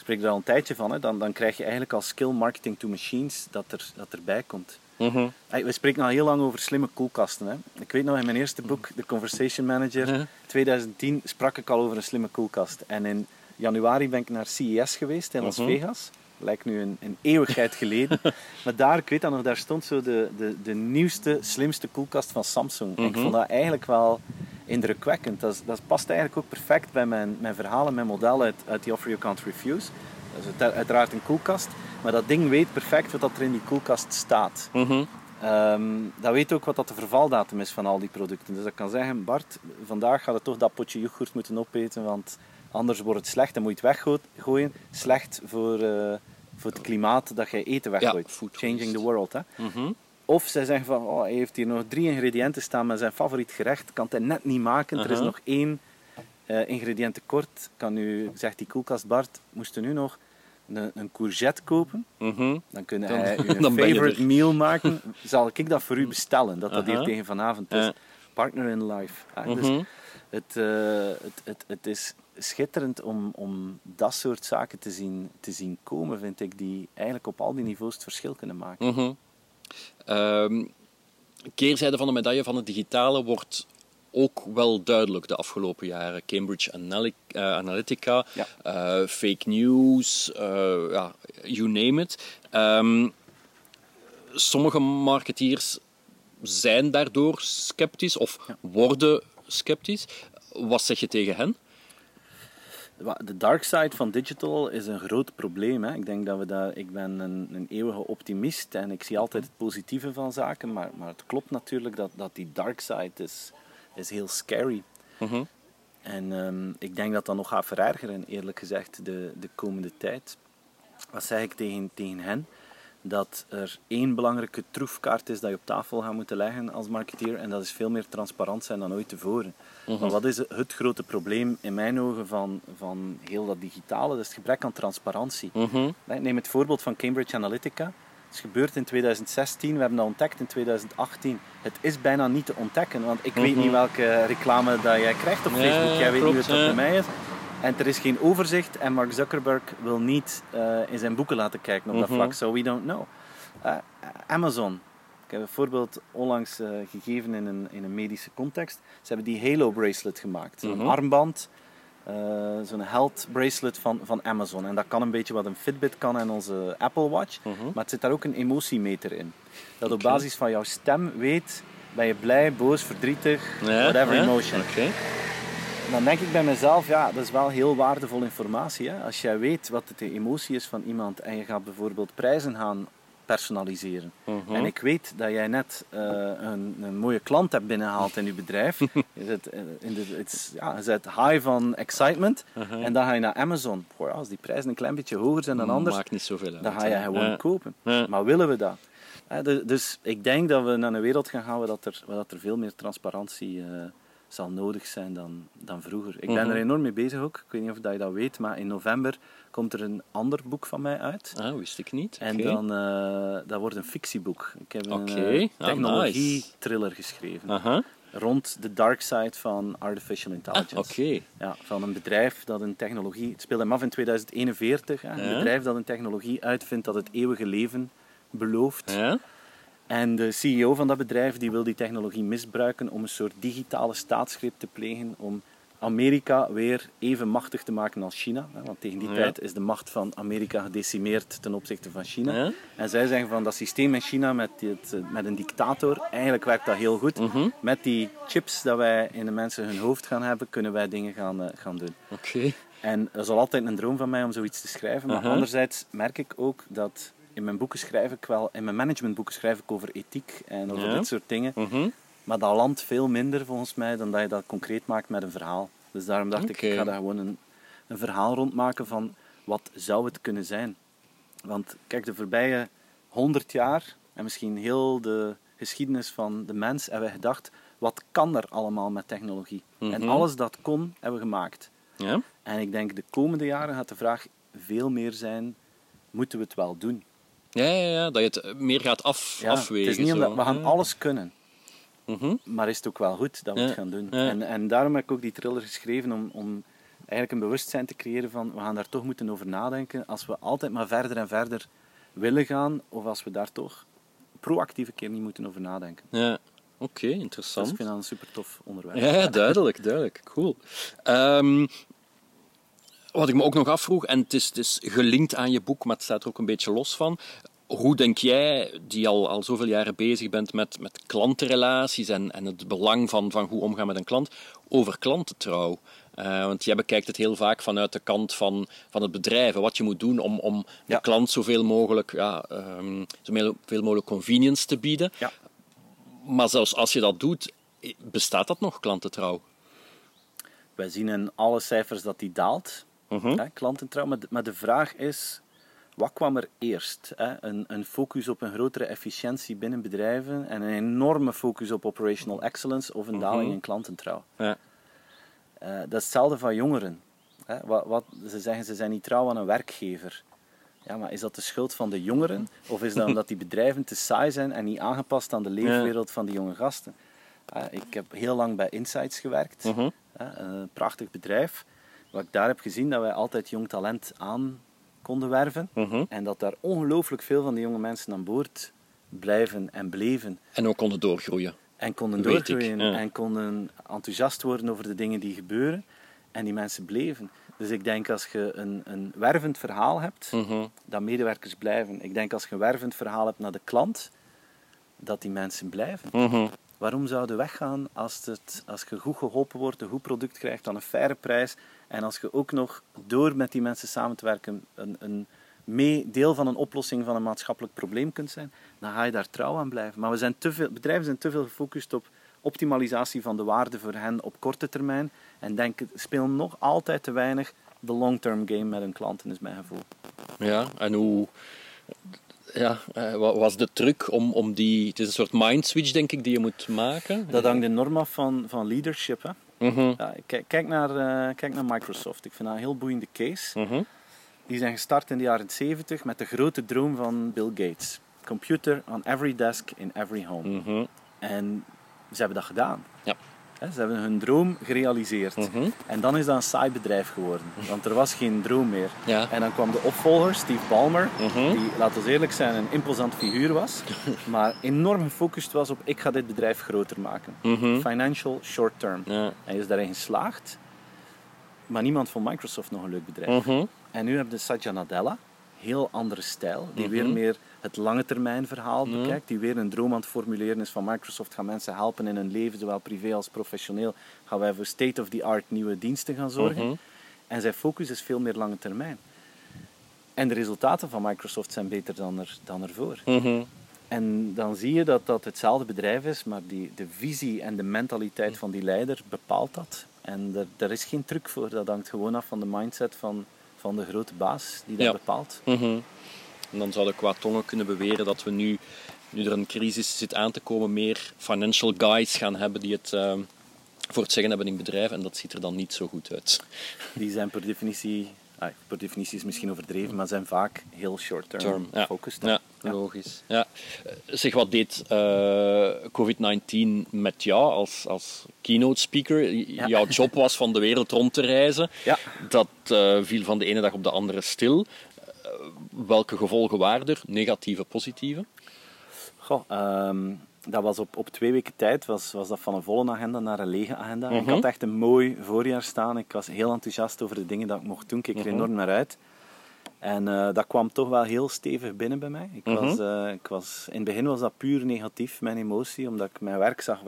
spreek er al een tijdje van. Hè. Dan, dan krijg je eigenlijk als skill marketing to machines dat, er, dat erbij komt. Mhm. We spreken al heel lang over slimme koelkasten. Hè. Ik weet nog, in mijn eerste boek, The Conversation Manager, Ja. 2010, sprak ik al over een slimme koelkast. En in januari ben ik naar CES geweest in Las Mhm. Vegas. Lijkt nu een, een eeuwigheid geleden. maar daar, ik weet dat nog, daar stond zo de, de, de nieuwste, slimste koelkast van Samsung. En ik Mhm. vond dat eigenlijk wel indrukwekkend. Dat, dat past eigenlijk ook perfect bij mijn, mijn verhaal en mijn model uit, uit die Offer You Can't Refuse. Dat is uitera- uiteraard een koelkast. Maar dat ding weet perfect wat dat er in die koelkast staat. Mhm. Ehm, dat weet ook wat dat de vervaldatum is van al die producten. Dus dat kan zeggen, Bart, vandaag gaat het toch dat potje yoghurt moeten opeten, want anders wordt het slecht en moet je het weggooien. Slecht voor, eh, voor het klimaat dat jij eten weggooit. food Changing the world. Hè? Mhm. Of zij zeggen van, oh, hij heeft hier nog drie ingrediënten staan met zijn favoriet gerecht, kan het hij net niet maken. Er is Aha. nog één eh, ingrediënt tekort. Kan u, zegt die koelkast, Bart, moest er nu nog een, een courgette kopen, Mhm. dan kun Dan- hij dan je favorite meal maken. Zal ik dat voor u bestellen? Dat dat hier tegen vanavond is. Partner in life. Ah, dus het, eh, het, het, het is schitterend om, om dat soort zaken te zien, te zien komen, vind ik, die eigenlijk op al die niveaus het verschil kunnen maken. Ehm, keerzijde van de medaille van het digitale wordt ook wel duidelijk de afgelopen jaren. Cambridge eh, Analytica, Ja. eh, fake news, eh, ja, you name it. Ehm, sommige marketeers zijn daardoor sceptisch of worden sceptisch. Wat zeg je tegen hen? De dark side van digital is een groot probleem. Hè. Ik denk dat we daar, ik ben een, een eeuwige optimist en ik zie altijd het positieve van zaken, maar, maar het klopt natuurlijk dat, dat die dark side is, is heel scary. Mhm. En ehm, ik denk dat dat nog gaat verergeren, eerlijk gezegd, de, de komende tijd. Wat zeg ik tegen, tegen hen? Dat er één belangrijke troefkaart is dat je op tafel gaat moeten leggen als marketeer en dat is veel meer transparant zijn dan ooit tevoren. Maar wat is het grote probleem in mijn ogen van, van heel dat digitale? Dat is het gebrek aan transparantie. Mhm. Neem het voorbeeld van Cambridge Analytica. Het is gebeurd in 2016, we hebben dat ontdekt in 2018. Het is bijna niet te ontdekken, want ik weet niet welke reclame dat jij krijgt op Mhm. Ja, Facebook. Jij weet klopt, niet wat dat ja. bij mij is. En er is geen overzicht en Mark Zuckerberg wil niet eh, in zijn boeken laten kijken op dat Mhm. vlak. So we don't know. Eh, Amazon. Ik heb een voorbeeld onlangs eh, gegeven in een, in een medische context. Ze hebben die Halo bracelet gemaakt. Mhm. Een armband, eh, zo'n health bracelet van, van Amazon. En dat kan een beetje wat een Fitbit kan en onze Apple Watch. Mhm. Maar het zit daar ook een emotiemeter in. Dat op basis van jouw stem weet, ben je blij, boos, verdrietig, whatever emotion. Dan denk ik bij mezelf, ja, dat is wel heel waardevol informatie. Hè? Als jij weet wat de emotie is van iemand en je gaat bijvoorbeeld prijzen gaan personaliseren. Mhm. En ik weet dat jij net eh, een, een mooie klant hebt binnengehaald in je bedrijf. je zit, eh, in de, het is- ja, je zit high van excitement. Uh-huh. En dan ga je naar Amazon. Als die prijzen een klein beetje hoger zijn dan anders, Maakt niet zoveel uit. dan ga je gewoon kopen. Maar willen we dat? Dus ik denk dat we naar een wereld gaan gaan waar, dat er, waar dat er veel meer transparantie eh, zal nodig zijn dan, dan vroeger. Ik ben Mhm. er enorm mee bezig ook. Ik weet niet of dat je dat weet, maar in november komt er een ander boek van mij uit. Ah, wist ik niet. En dan, eh, dat wordt een fictieboek. Ik heb een Oké. eh, Ah, technologie-thriller geschreven. Aha. Rond de dark side van artificial Ah, intelligence. Oké. Ja, van een bedrijf dat een technologie... Het speelde hem af in 2041. Hè, een Ja. bedrijf dat een technologie uitvindt dat het eeuwige leven belooft. Ja? En de CEO van dat bedrijf die wil die technologie misbruiken om een soort digitale staatsgreep te plegen om Amerika weer even machtig te maken als China. Want tegen die Ja. tijd is de macht van Amerika gedecimeerd ten opzichte van China. Ja. En zij zeggen van dat systeem in China met, dit, eh, met een dictator, eigenlijk werkt dat heel goed. Mhm. Met die chips dat wij in de mensen hun hoofd gaan hebben, kunnen wij dingen gaan, eh, gaan doen. Oké. En dat is al altijd een droom van mij om zoiets te schrijven. Maar Aha. anderzijds merk ik ook dat in mijn boeken schrijf ik wel, in mijn managementboeken schrijf ik over ethiek en over Ja. dit soort dingen. Mhm. Maar dat landt veel minder volgens mij dan dat je dat concreet maakt met een verhaal. Dus daarom dacht ik, ik ga daar gewoon een, een verhaal rondmaken van wat zou het kunnen zijn. Want kijk, de voorbije honderd jaar en misschien heel de geschiedenis van de mens hebben we gedacht, wat kan er allemaal met technologie? En Mhm. alles dat kon, hebben we gemaakt. Ja? En ik denk de komende jaren gaat de vraag veel meer zijn, moeten we het wel doen? Ja, ja, ja, dat je het eh, meer gaat af, Ja, afwegen. het is niet zo. omdat we gaan Ja. alles kunnen, Mhm. maar is het ook wel goed dat we Ja, het gaan doen? ja. En, en daarom heb ik ook die thriller geschreven om, om eigenlijk een bewustzijn te creëren van we gaan daar toch moeten over nadenken als we altijd maar verder en verder willen gaan of als we daar toch proactief een keer niet moeten over nadenken. Ja. Oké, Dus interessant. ik vind dat een super tof onderwerp. Ja, ja, duidelijk, duidelijk. Cool. Ehm, wat ik me ook nog afvroeg, en het is, het is gelinkt aan je boek, maar het staat er ook een beetje los van. Hoe denk jij, die al, al zoveel jaren bezig bent met, met klantenrelaties en, en het belang van, van hoe omgaan met een klant, over klantentrouw? Eh, want jij bekijkt het heel vaak vanuit de kant van, van het bedrijf. en Wat je moet doen om, om de klant zoveel mogelijk, ja, ehm, zoveel veel mogelijk convenience te bieden. Ja. Maar zelfs als je dat doet, bestaat dat nog, klantentrouw? Wij zien in alle cijfers dat die daalt, Mhm. hè, klantentrouw. Maar de, maar de vraag is, wat kwam er eerst? Hè? Een, een focus op een grotere efficiëntie binnen bedrijven en een enorme focus op operational excellence of een daling in klantentrouw. Ja. Eh, dat is hetzelfde van jongeren. Hè? Wat, wat, ze zeggen ze zijn niet trouw aan een werkgever. Ja, maar is dat de schuld van de jongeren? Of is dat omdat die bedrijven te saai zijn en niet aangepast aan de leefwereld van die jonge gasten? Uh, ik heb heel lang bij Insights gewerkt, Mhm. uh, een prachtig bedrijf. Wat ik daar heb gezien, dat wij altijd jong talent aan konden werven. Mhm. En dat daar ongelooflijk veel van die jonge mensen aan boord blijven en bleven. En ook konden doorgroeien. En konden Weet ik, doorgroeien ja. en konden enthousiast worden over de dingen die gebeuren. En die mensen bleven. Dus ik denk als je een, een wervend verhaal hebt, Mhm. dat medewerkers blijven. Ik denk als je een wervend verhaal hebt naar de klant, dat die mensen blijven. Mhm. Waarom zouden weggaan als, het, als je goed geholpen wordt, een goed product krijgt aan een faire prijs en als je ook nog door met die mensen samen te werken een, een deel van een oplossing van een maatschappelijk probleem kunt zijn, dan ga je daar trouw aan blijven. Maar we zijn te veel, bedrijven zijn te veel gefocust op optimalisatie van de waarde voor hen op korte termijn en denken, spelen nog altijd te weinig de long-term game met hun klanten, is mijn gevoel. Ja, en hoe... Ja, eh, wat was de truc om, om die... Het is een soort mind switch, denk ik, die je moet maken. Dat hangt enorm af van, van leadership. Hè. Mhm. Ja, kijk, kijk, naar, eh, kijk naar Microsoft. Ik vind dat een heel boeiende case. Mhm. Die zijn gestart in de jaren 70 met de grote droom van Bill Gates. Computer on every desk in every home. Mhm. En ze hebben dat gedaan. Ja. Ze hebben hun droom gerealiseerd. Mhm. En dan is dat een saai bedrijf geworden. Want er was geen droom meer. Ja. En dan kwam de opvolger, Steve Ballmer, Mhm. die, laten we eerlijk zijn, een imposant figuur was. maar enorm gefocust was op, ik ga dit bedrijf groter maken. Mhm. Financial short term. Ja. Hij is daarin geslaagd. Maar niemand vond Microsoft nog een leuk bedrijf. En nu heb je Satya Nadella, heel andere stijl, die Mhm. weer meer het lange termijn verhaal bekijkt, die weer een droom aan het formuleren is van Microsoft gaat mensen helpen in hun leven, zowel privé als professioneel, gaan wij voor state-of-the-art nieuwe diensten gaan zorgen. Mhm. En zijn focus is veel meer lange termijn. En de resultaten van Microsoft zijn beter dan, er, dan ervoor. Mhm. En dan zie je dat dat hetzelfde bedrijf is, maar die, de visie en de mentaliteit van die leider bepaalt dat. En er, er is geen truc voor, dat hangt gewoon af van de mindset van, van de grote baas die dat Ja. bepaalt. Mhm. En dan zouden qua tongen kunnen beweren dat we nu, nu er een crisis zit aan te komen, meer financial guys gaan hebben die het eh, voor het zeggen hebben in bedrijven. En dat ziet er dan niet zo goed uit. Die zijn per definitie, ah, per definitie is misschien overdreven, maar zijn vaak heel short-term Term, ja. gefocust. hè. Ja, Ja. logisch. Ja. Eh, Zeg, wat deed eh, COVID-19 met jou als, als keynote speaker? Ja. Jouw job was van de wereld rond te reizen. Ja. Dat eh, viel van de ene dag op de andere stil. Welke gevolgen waren er? Negatieve, positieve? Goh, ehm, dat was op, op twee weken tijd was, was dat van een volle agenda naar een lege agenda. Ik Mhm. had echt een mooi voorjaar staan. Ik was heel enthousiast over de dingen dat ik mocht doen. Ik keek er Mhm. enorm naar uit. En eh, dat kwam toch wel heel stevig binnen bij mij. Ik Mhm. was, eh, ik was, in het begin was dat puur negatief, mijn emotie, omdat ik mijn werk zag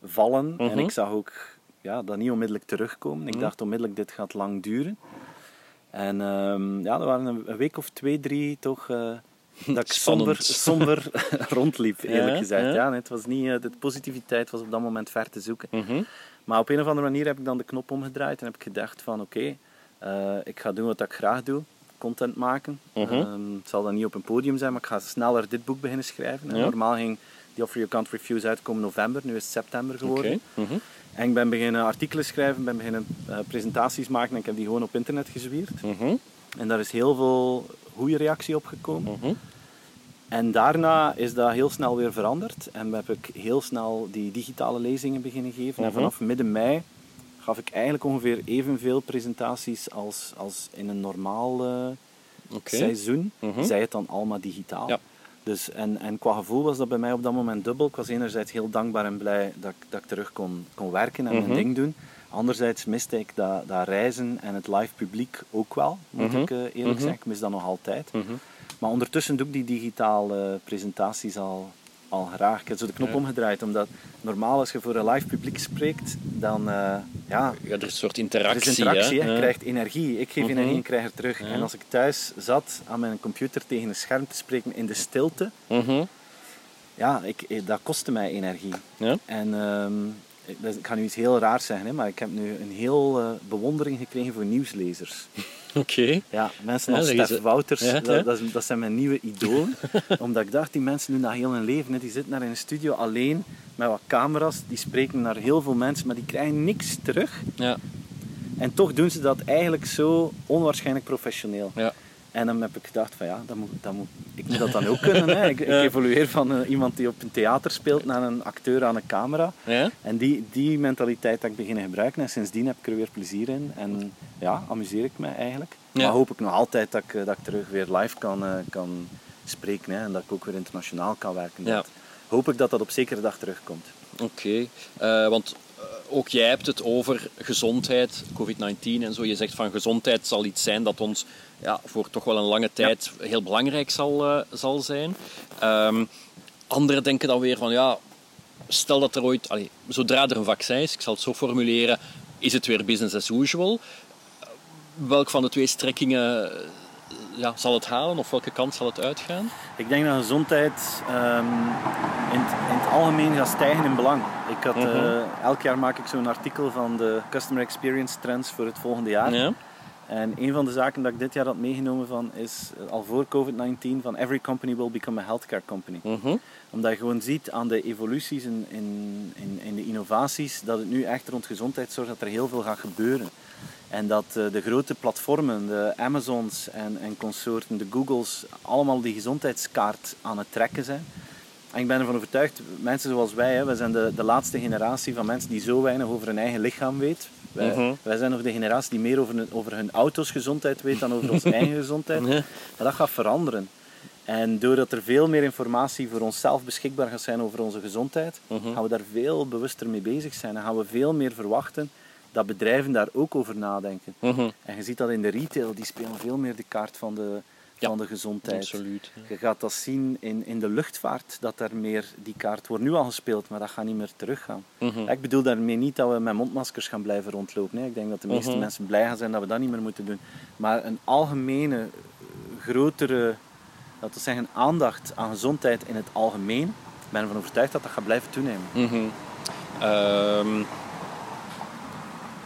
wegvallen. En Mhm. ik zag ook ja, dat niet onmiddellijk terugkomen. Ik Mhm. dacht onmiddellijk, dit gaat lang duren. En ehm, ja, er waren een, een week of twee, drie toch... dat ik somber, rondliep, eerlijk Ja, gezegd. ja. Ja, nee, het was niet, eh, de positiviteit was op dat moment ver te zoeken. Mhm. Maar op een of andere manier heb ik dan de knop omgedraaid en heb ik gedacht van oké, eh, ik ga doen wat ik graag doe. Content maken. Mhm. Ehm, het zal dan niet op een podium zijn, maar ik ga sneller dit boek beginnen schrijven. En Ja. Normaal ging The Offer You Can't Refuse uitkomen november, nu is het september geworden. Mhm. En ik ben beginnen artikelen schrijven, ben beginnen eh, presentaties maken en ik heb die gewoon op internet gezwierd. Mhm. En daar is heel veel goede reactie op gekomen. Mhm. En daarna is dat heel snel weer veranderd en heb ik heel snel die digitale lezingen beginnen geven. En Mhm. vanaf midden mei gaf ik eigenlijk ongeveer evenveel presentaties als, als in een normaal eh, seizoen. Mhm. Zij het dan allemaal digitaal. Ja. Dus, en, en qua gevoel was dat bij mij op dat moment dubbel. Ik was enerzijds heel dankbaar en blij dat ik, dat ik terug kon, kon werken en Mhm. mijn ding doen. Anderzijds miste ik dat, dat reizen en het live publiek ook wel, moet Mhm. ik eh, eerlijk Mhm. zeggen. Ik mis dat nog altijd. Mhm. Maar ondertussen doe ik die digitale presentaties al, al graag. Ik heb zo de knop Ja. omgedraaid, omdat normaal als je voor een live publiek spreekt, dan eh, ja, Ja, er is een soort er interactie. is interactie. hè? Je krijgt energie. Ik geef energie en krijg er terug. En als ik thuis zat aan mijn computer tegen een scherm te spreken in de stilte, ja, ik, eh, dat kostte mij energie. Ja. En ehm, ik, ga nu iets heel raars zeggen, hè, maar ik heb nu een heel eh, bewondering gekregen voor nieuwslezers. Oké. Ja, mensen als Stef Wouters, Ja, dat, dat, zijn mijn nieuwe idolen. Omdat ik dacht, die mensen doen dat heel hun leven. Hè. Die zitten daar in een studio alleen met wat camera's. Die spreken naar heel veel mensen, maar die krijgen niks terug. Ja. En toch doen ze dat eigenlijk zo onwaarschijnlijk professioneel. Ja. En dan heb ik gedacht van ja, dat moet, dat moet, ik moet dat dan ook kunnen. Hè. Ik, ik evolueer van eh, iemand die op een theater speelt naar een acteur aan een camera. Ja? En die, die mentaliteit heb ik beginnen gebruiken en sindsdien heb ik er weer plezier in. En ja, amuseer ik me eigenlijk. Ja. Maar hoop ik nog altijd dat ik, eh, dat ik terug weer live kan, eh, kan spreken hè, en dat ik ook weer internationaal kan werken. Ja. Hoop ik dat dat op zekere dag terugkomt. Oké, want ook jij hebt het over gezondheid, COVID-19 en zo. Je zegt van gezondheid zal iets zijn dat ons ja, voor toch wel een lange tijd heel belangrijk zal, eh, zal zijn. Ehm, anderen denken dan weer van ja, stel dat er ooit, zodra er een vaccin is, ik zal het zo formuleren, is het weer business as usual. Welk van de twee strekkingen eh, ja, zal het halen of welke kant zal het uitgaan? Ik denk dat gezondheid ehm, in, het, in het algemeen gaat stijgen in belang. Ik had, Mhm. eh, elk jaar maak ik zo'n artikel van de Customer Experience Trends voor het volgende jaar. Ja? En een van de zaken dat ik dit jaar had meegenomen van is, eh, al voor COVID-19, van every company will become a healthcare company. Mhm. Omdat je gewoon ziet aan de evoluties en in, in, in de innovaties, dat het nu echt rond gezondheidszorg dat er heel veel gaat gebeuren. En dat eh, de grote platformen, de Amazons en, en consorten, de Googles, allemaal die gezondheidskaart aan het trekken zijn. En ik ben ervan overtuigd, mensen zoals wij, hè, wij zijn de, de laatste generatie van mensen die zo weinig over hun eigen lichaam weet. Wij, Mhm. wij zijn nog de generatie die meer over hun, over hun auto's gezondheid weet dan over onze eigen gezondheid. Maar dat gaat veranderen. En doordat er veel meer informatie voor onszelf beschikbaar gaat zijn over onze gezondheid, Mhm. gaan we daar veel bewuster mee bezig zijn. En gaan we veel meer verwachten dat bedrijven daar ook over nadenken. Mhm. En je ziet dat in de retail, die spelen veel meer de kaart van de, Ja, van de gezondheid. Absoluut. ja. Je gaat dat zien in, in de luchtvaart, dat daar meer die kaart wordt nu al gespeeld, maar dat gaat niet meer teruggaan. Mhm. Ik bedoel daarmee niet dat we met mondmaskers gaan blijven rondlopen. Ik denk dat de meeste Mhm. mensen blij gaan zijn dat we dat niet meer moeten doen. Maar een algemene, eh, grotere, laten we zeggen, aandacht aan gezondheid in het algemeen, ik ben ervan overtuigd dat dat gaat blijven toenemen. Mhm. Ehm,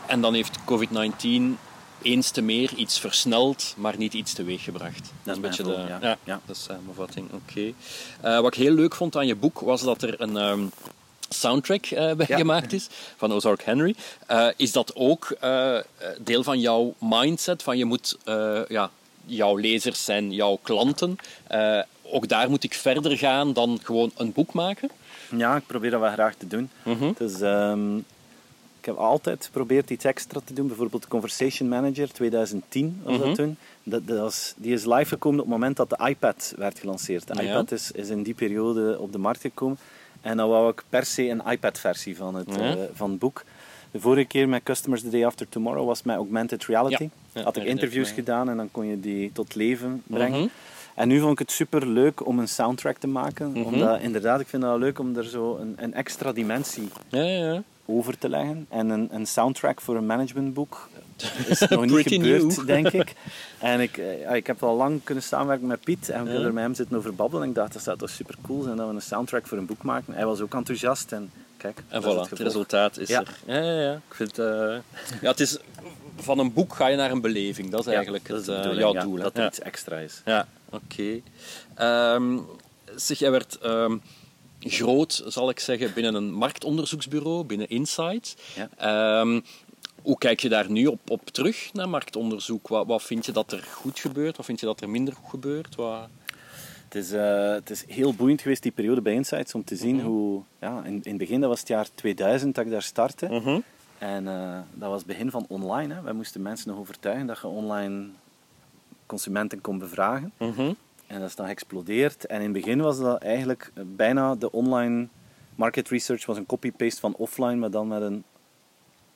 en dan heeft COVID-19 eens te meer iets versneld, maar niet iets teweeggebracht. Dat is een beetje de, ja. ja. Ja. de samenvatting. Oké. Eh, wat ik heel leuk vond aan je boek was dat er een ehm, soundtrack eh, bij Ja. gemaakt is van Ozark Henry. Eh, is dat ook eh, deel van jouw mindset? Van je moet eh, ja, jouw lezers zijn jouw klanten. Eh, ook daar moet ik verder gaan dan gewoon een boek maken. Ja, ik probeer dat wel graag te doen. Dus, ik heb altijd geprobeerd iets extra te doen. Bijvoorbeeld de Conversation Manager 2010 was Mhm. dat toen. Dat, dat was, die is live gekomen op het moment dat de iPad werd gelanceerd. De Ja. iPad is, is in die periode op de markt gekomen. En dan wou ik per se een iPad-versie van, het, Ja. eh, van het boek. De vorige keer met Customers the Day After Tomorrow was met augmented reality. Ja. Had ik interviews gedaan en dan kon je die tot leven brengen. Mhm. En nu vond ik het super leuk om een soundtrack te maken. Mhm. Omdat inderdaad, ik vind het leuk om er zo een, een extra dimensie Ja, ja, ja. Over te leggen. En een, een soundtrack voor een managementboek is nog niet gebeurd, new. denk ik. En ik, eh, ik heb al lang kunnen samenwerken met Piet en we hebben er met hem zitten over babbelen. En ik dacht, dat zou toch super cool zijn dat we een soundtrack voor een boek maken. Hij was ook enthousiast en kijk, En voilà, het resultaat is Ja. er. Ja, ja, ja. Ik vind, eh, ja, het is, van een boek ga je naar een beleving. Dat is Ja, eigenlijk dat het, eh, jouw ja, doel. Dat er iets extra is. Ja, oké. Ehm, zeg, jij werd ehm, groot, zal ik zeggen, binnen een marktonderzoeksbureau, binnen Insight. Ja. Ehm, hoe kijk je daar nu op, op terug, naar marktonderzoek? Wat, wat vind je dat er goed gebeurt? Wat vind je dat er minder goed gebeurt? Wat... Het is, eh, het is heel boeiend geweest, die periode bij Insights, om te zien Mhm. hoe... Ja, in, in het begin, dat was het jaar 2000 dat ik daar startte. Mhm. En eh, dat was het begin van online. Hè. Wij moesten mensen nog overtuigen dat je online consumenten kon bevragen. Mhm. En dat is dan geëxplodeerd. En in het begin was dat eigenlijk bijna de online market research was een copy-paste van offline, maar dan met een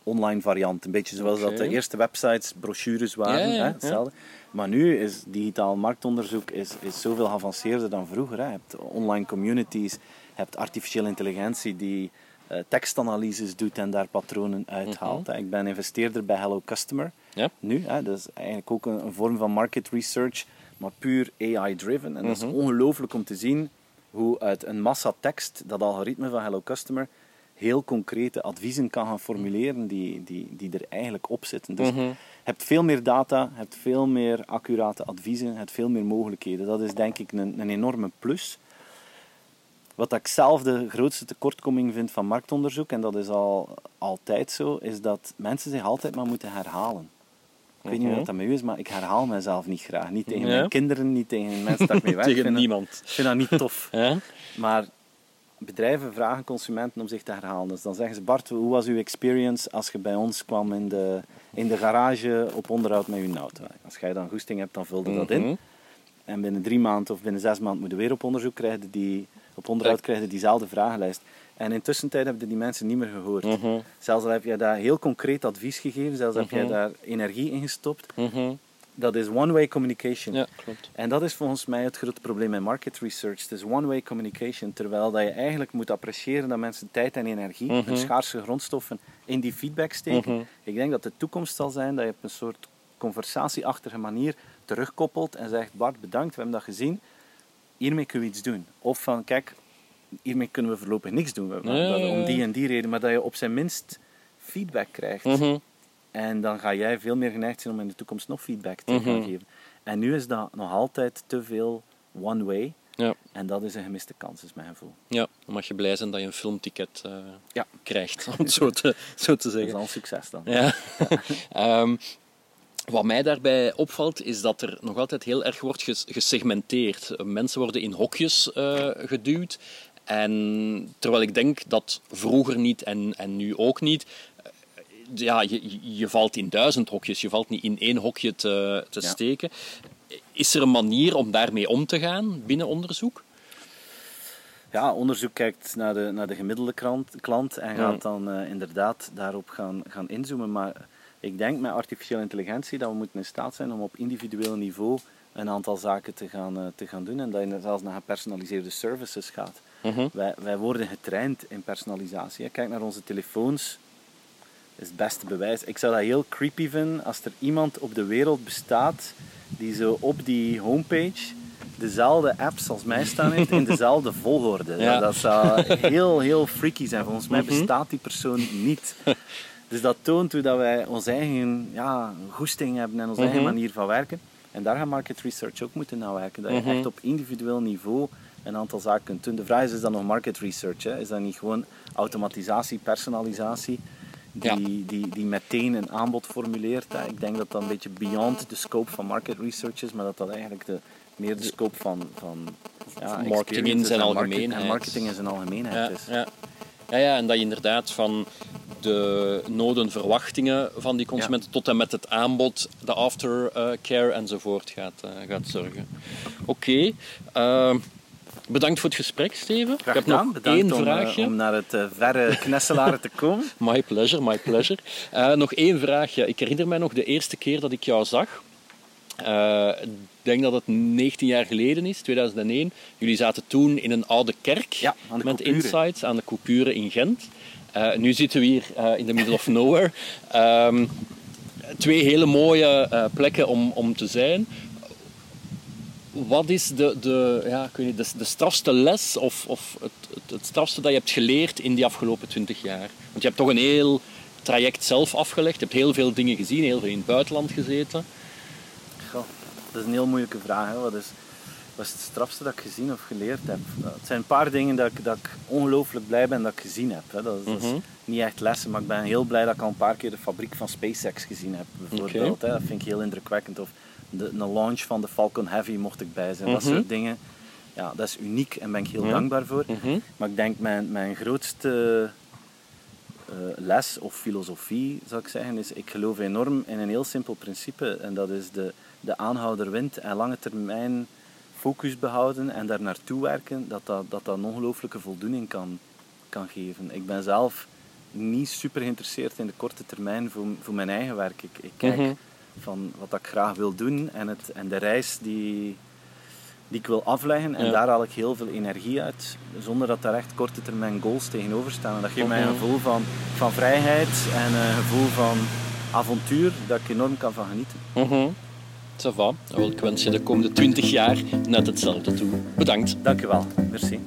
online variant. Een beetje zoals dat de eerste websites, brochures waren. Ja, ja, hè, ja. hetzelfde. Maar nu is digitaal marktonderzoek is, is zoveel geavanceerder dan vroeger. Hè. Je hebt online communities, je hebt artificiële intelligentie die eh, tekstanalyses doet en daar patronen uithaalt. hè. Ik ben investeerder bij Hello Customer Ja. nu. Hè. Dat is eigenlijk ook een, een vorm van market research, maar puur AI-driven. En dat is Mhm. ongelooflijk om te zien hoe uit een massa tekst dat algoritme van Hello Customer heel concrete adviezen kan gaan formuleren die, die, die er eigenlijk op zitten. Dus Mhm. je hebt veel meer data, je hebt veel meer accurate adviezen, je hebt veel meer mogelijkheden. Dat is denk ik een, een enorme plus. Wat ik zelf de grootste tekortkoming vind van marktonderzoek, en dat is al altijd zo, is dat mensen zich altijd maar moeten herhalen. Ik weet niet Mhm. hoe dat met u is, maar ik herhaal mezelf niet graag. Niet tegen mijn kinderen, niet tegen mensen dat ik mee werk. Tegen vind dat- niemand. Ik vind dat niet tof. Ja? Maar bedrijven vragen consumenten om zich te herhalen. Dus dan zeggen ze, Bart, hoe was uw experience als je bij ons kwam in de, in de garage op onderhoud met je auto? Als jij dan goesting hebt, dan vulde dat in. Mhm. En binnen drie maanden of binnen zes maanden moeten we weer op onderzoek krijgen die, op onderhoud krijgen diezelfde vragenlijst. En intussen hebben die mensen niet meer gehoord. Mhm. Zelfs al heb jij daar heel concreet advies gegeven, zelfs heb jij daar energie in gestopt. Mhm. Dat is one-way communication. Ja, klopt. En dat is volgens mij het grote probleem met market research. Het is one-way communication, terwijl dat je eigenlijk moet appreciëren dat mensen tijd en energie, Mhm. hun schaarse grondstoffen, in die feedback steken. Mhm. Ik denk dat de toekomst zal zijn dat je op een soort conversatieachtige manier terugkoppelt en zegt, Bart, bedankt, we hebben dat gezien, hiermee kunnen we iets doen. Of van, kijk, hiermee kunnen we voorlopig niks doen, we- ja. om die en die reden, maar dat je op zijn minst feedback krijgt. Mhm. En dan ga jij veel meer geneigd zijn om in de toekomst nog feedback te gaan Mhm. geven. En nu is dat nog altijd te veel one way. Ja. En dat is een gemiste kans, is mijn gevoel. ja, dan mag je blij zijn dat je een filmticket eh, Ja. krijgt, om het zo te, zo te Dat is zeggen. al een succes dan. Ja. Ehm, wat mij daarbij opvalt, is dat er nog altijd heel erg wordt ges- gesegmenteerd. Mensen worden in hokjes eh, geduwd. En terwijl ik denk dat vroeger niet en, en nu ook niet. eh, Ja, je, je valt in duizend hokjes, je valt niet in één hokje te, te Ja. steken. Is er een manier om daarmee om te gaan binnen onderzoek? Ja, onderzoek kijkt naar de, naar de gemiddelde klant en gaat dan eh, inderdaad daarop gaan, gaan inzoomen. Maar ik denk met artificiële intelligentie dat we moeten in staat zijn om op individueel niveau een aantal zaken te gaan, eh, te gaan doen. En dat je zelfs naar gepersonaliseerde services gaat. Wij, wij worden getraind in personalisatie. Kijk naar onze telefoons. is het beste bewijs. Ik zou dat heel creepy vinden als er iemand op de wereld bestaat die zo op die homepage dezelfde apps als mij staan heeft in dezelfde volgorde. Ja. Dat zou heel, heel freaky zijn. Volgens mij bestaat die persoon niet. Dus dat toont hoe dat wij onze eigen ja, goesting hebben en onze eigen manier van werken. En daar gaat market research ook moeten naar werken. Dat je echt op individueel niveau een aantal zaken kunt doen. De vraag is, is dat nog market research? Hè? Is dat niet gewoon automatisatie, personalisatie? Die, Ja. die, die meteen een aanbod formuleert. Hè? Ik denk dat dat een beetje beyond de scope van market research is, maar dat dat eigenlijk de, meer de scope van, van ja, Marketing in zijn en market- algemeenheid. En marketing in zijn algemeenheid Ja, is. ja. Ja, ja, en dat je inderdaad van de noden, verwachtingen van die consumenten tot en met het aanbod, de aftercare enzovoort gaat, eh, gaat zorgen. Oké, eh, bedankt voor het gesprek, Steven. Graag Ik heb gedaan. nog Bedankt één om, eh, vraagje. om naar het eh, verre Knesselaren te komen. My pleasure, my pleasure. Eh, nog één vraagje. Ik herinner mij nog de eerste keer dat ik jou zag. Ik denk dat het 19 jaar geleden is, 2001. Jullie zaten toen in een oude kerk Ja, aan de met Coupure. Insights aan de Coupure in Gent. Nu zitten we hier in the middle of nowhere. Ehm, twee hele mooie plekken om, om te zijn. Wat is de, de, ja, ik weet niet, de, de strafste les of, of het, het, het strafste dat je hebt geleerd in die afgelopen 20 jaar? Want je hebt toch een heel traject zelf afgelegd. Je hebt heel veel dingen gezien, heel veel in het buitenland gezeten. Goh, dat is een heel moeilijke vraag. Hè. Wat, is, wat is het strafste dat ik gezien of geleerd heb? Nou, Het zijn een paar dingen dat ik, dat ik ongelooflijk blij ben dat ik gezien heb. Hè. Dat, is, dat is Mhm. niet echt lessen, maar ik ben heel blij dat ik al een paar keer de fabriek van SpaceX gezien heb. Bijvoorbeeld, hè. Dat vind ik heel indrukwekkend. Of de, de launch van de Falcon Heavy mocht ik bij zijn. Dat Mhm. soort dingen. Ja, dat is uniek en ben ik heel Mhm. dankbaar voor. Mhm. Maar ik denk mijn, mijn grootste eh, les of filosofie, zou ik zeggen, is ik geloof enorm in een heel simpel principe. En dat is de, de aanhouder wint en lange termijn focus behouden en daar naartoe werken, dat dat, dat, dat een ongelooflijke voldoening kan, kan geven. Ik ben zelf niet super geïnteresseerd in de korte termijn voor, voor mijn eigen werk. Ik, ik kijk. Van wat ik graag wil doen en, het, en de reis die, die ik wil afleggen. En Ja. daar haal ik heel veel energie uit, zonder dat daar echt korte termijn goals tegenover staan. En dat geeft mij een Mhm. gevoel van, van vrijheid en een gevoel van avontuur, dat ik enorm kan van genieten. Ça va. Wel, Ik wens je de komende 20 jaar net hetzelfde toe. Bedankt. Dank u wel. Merci.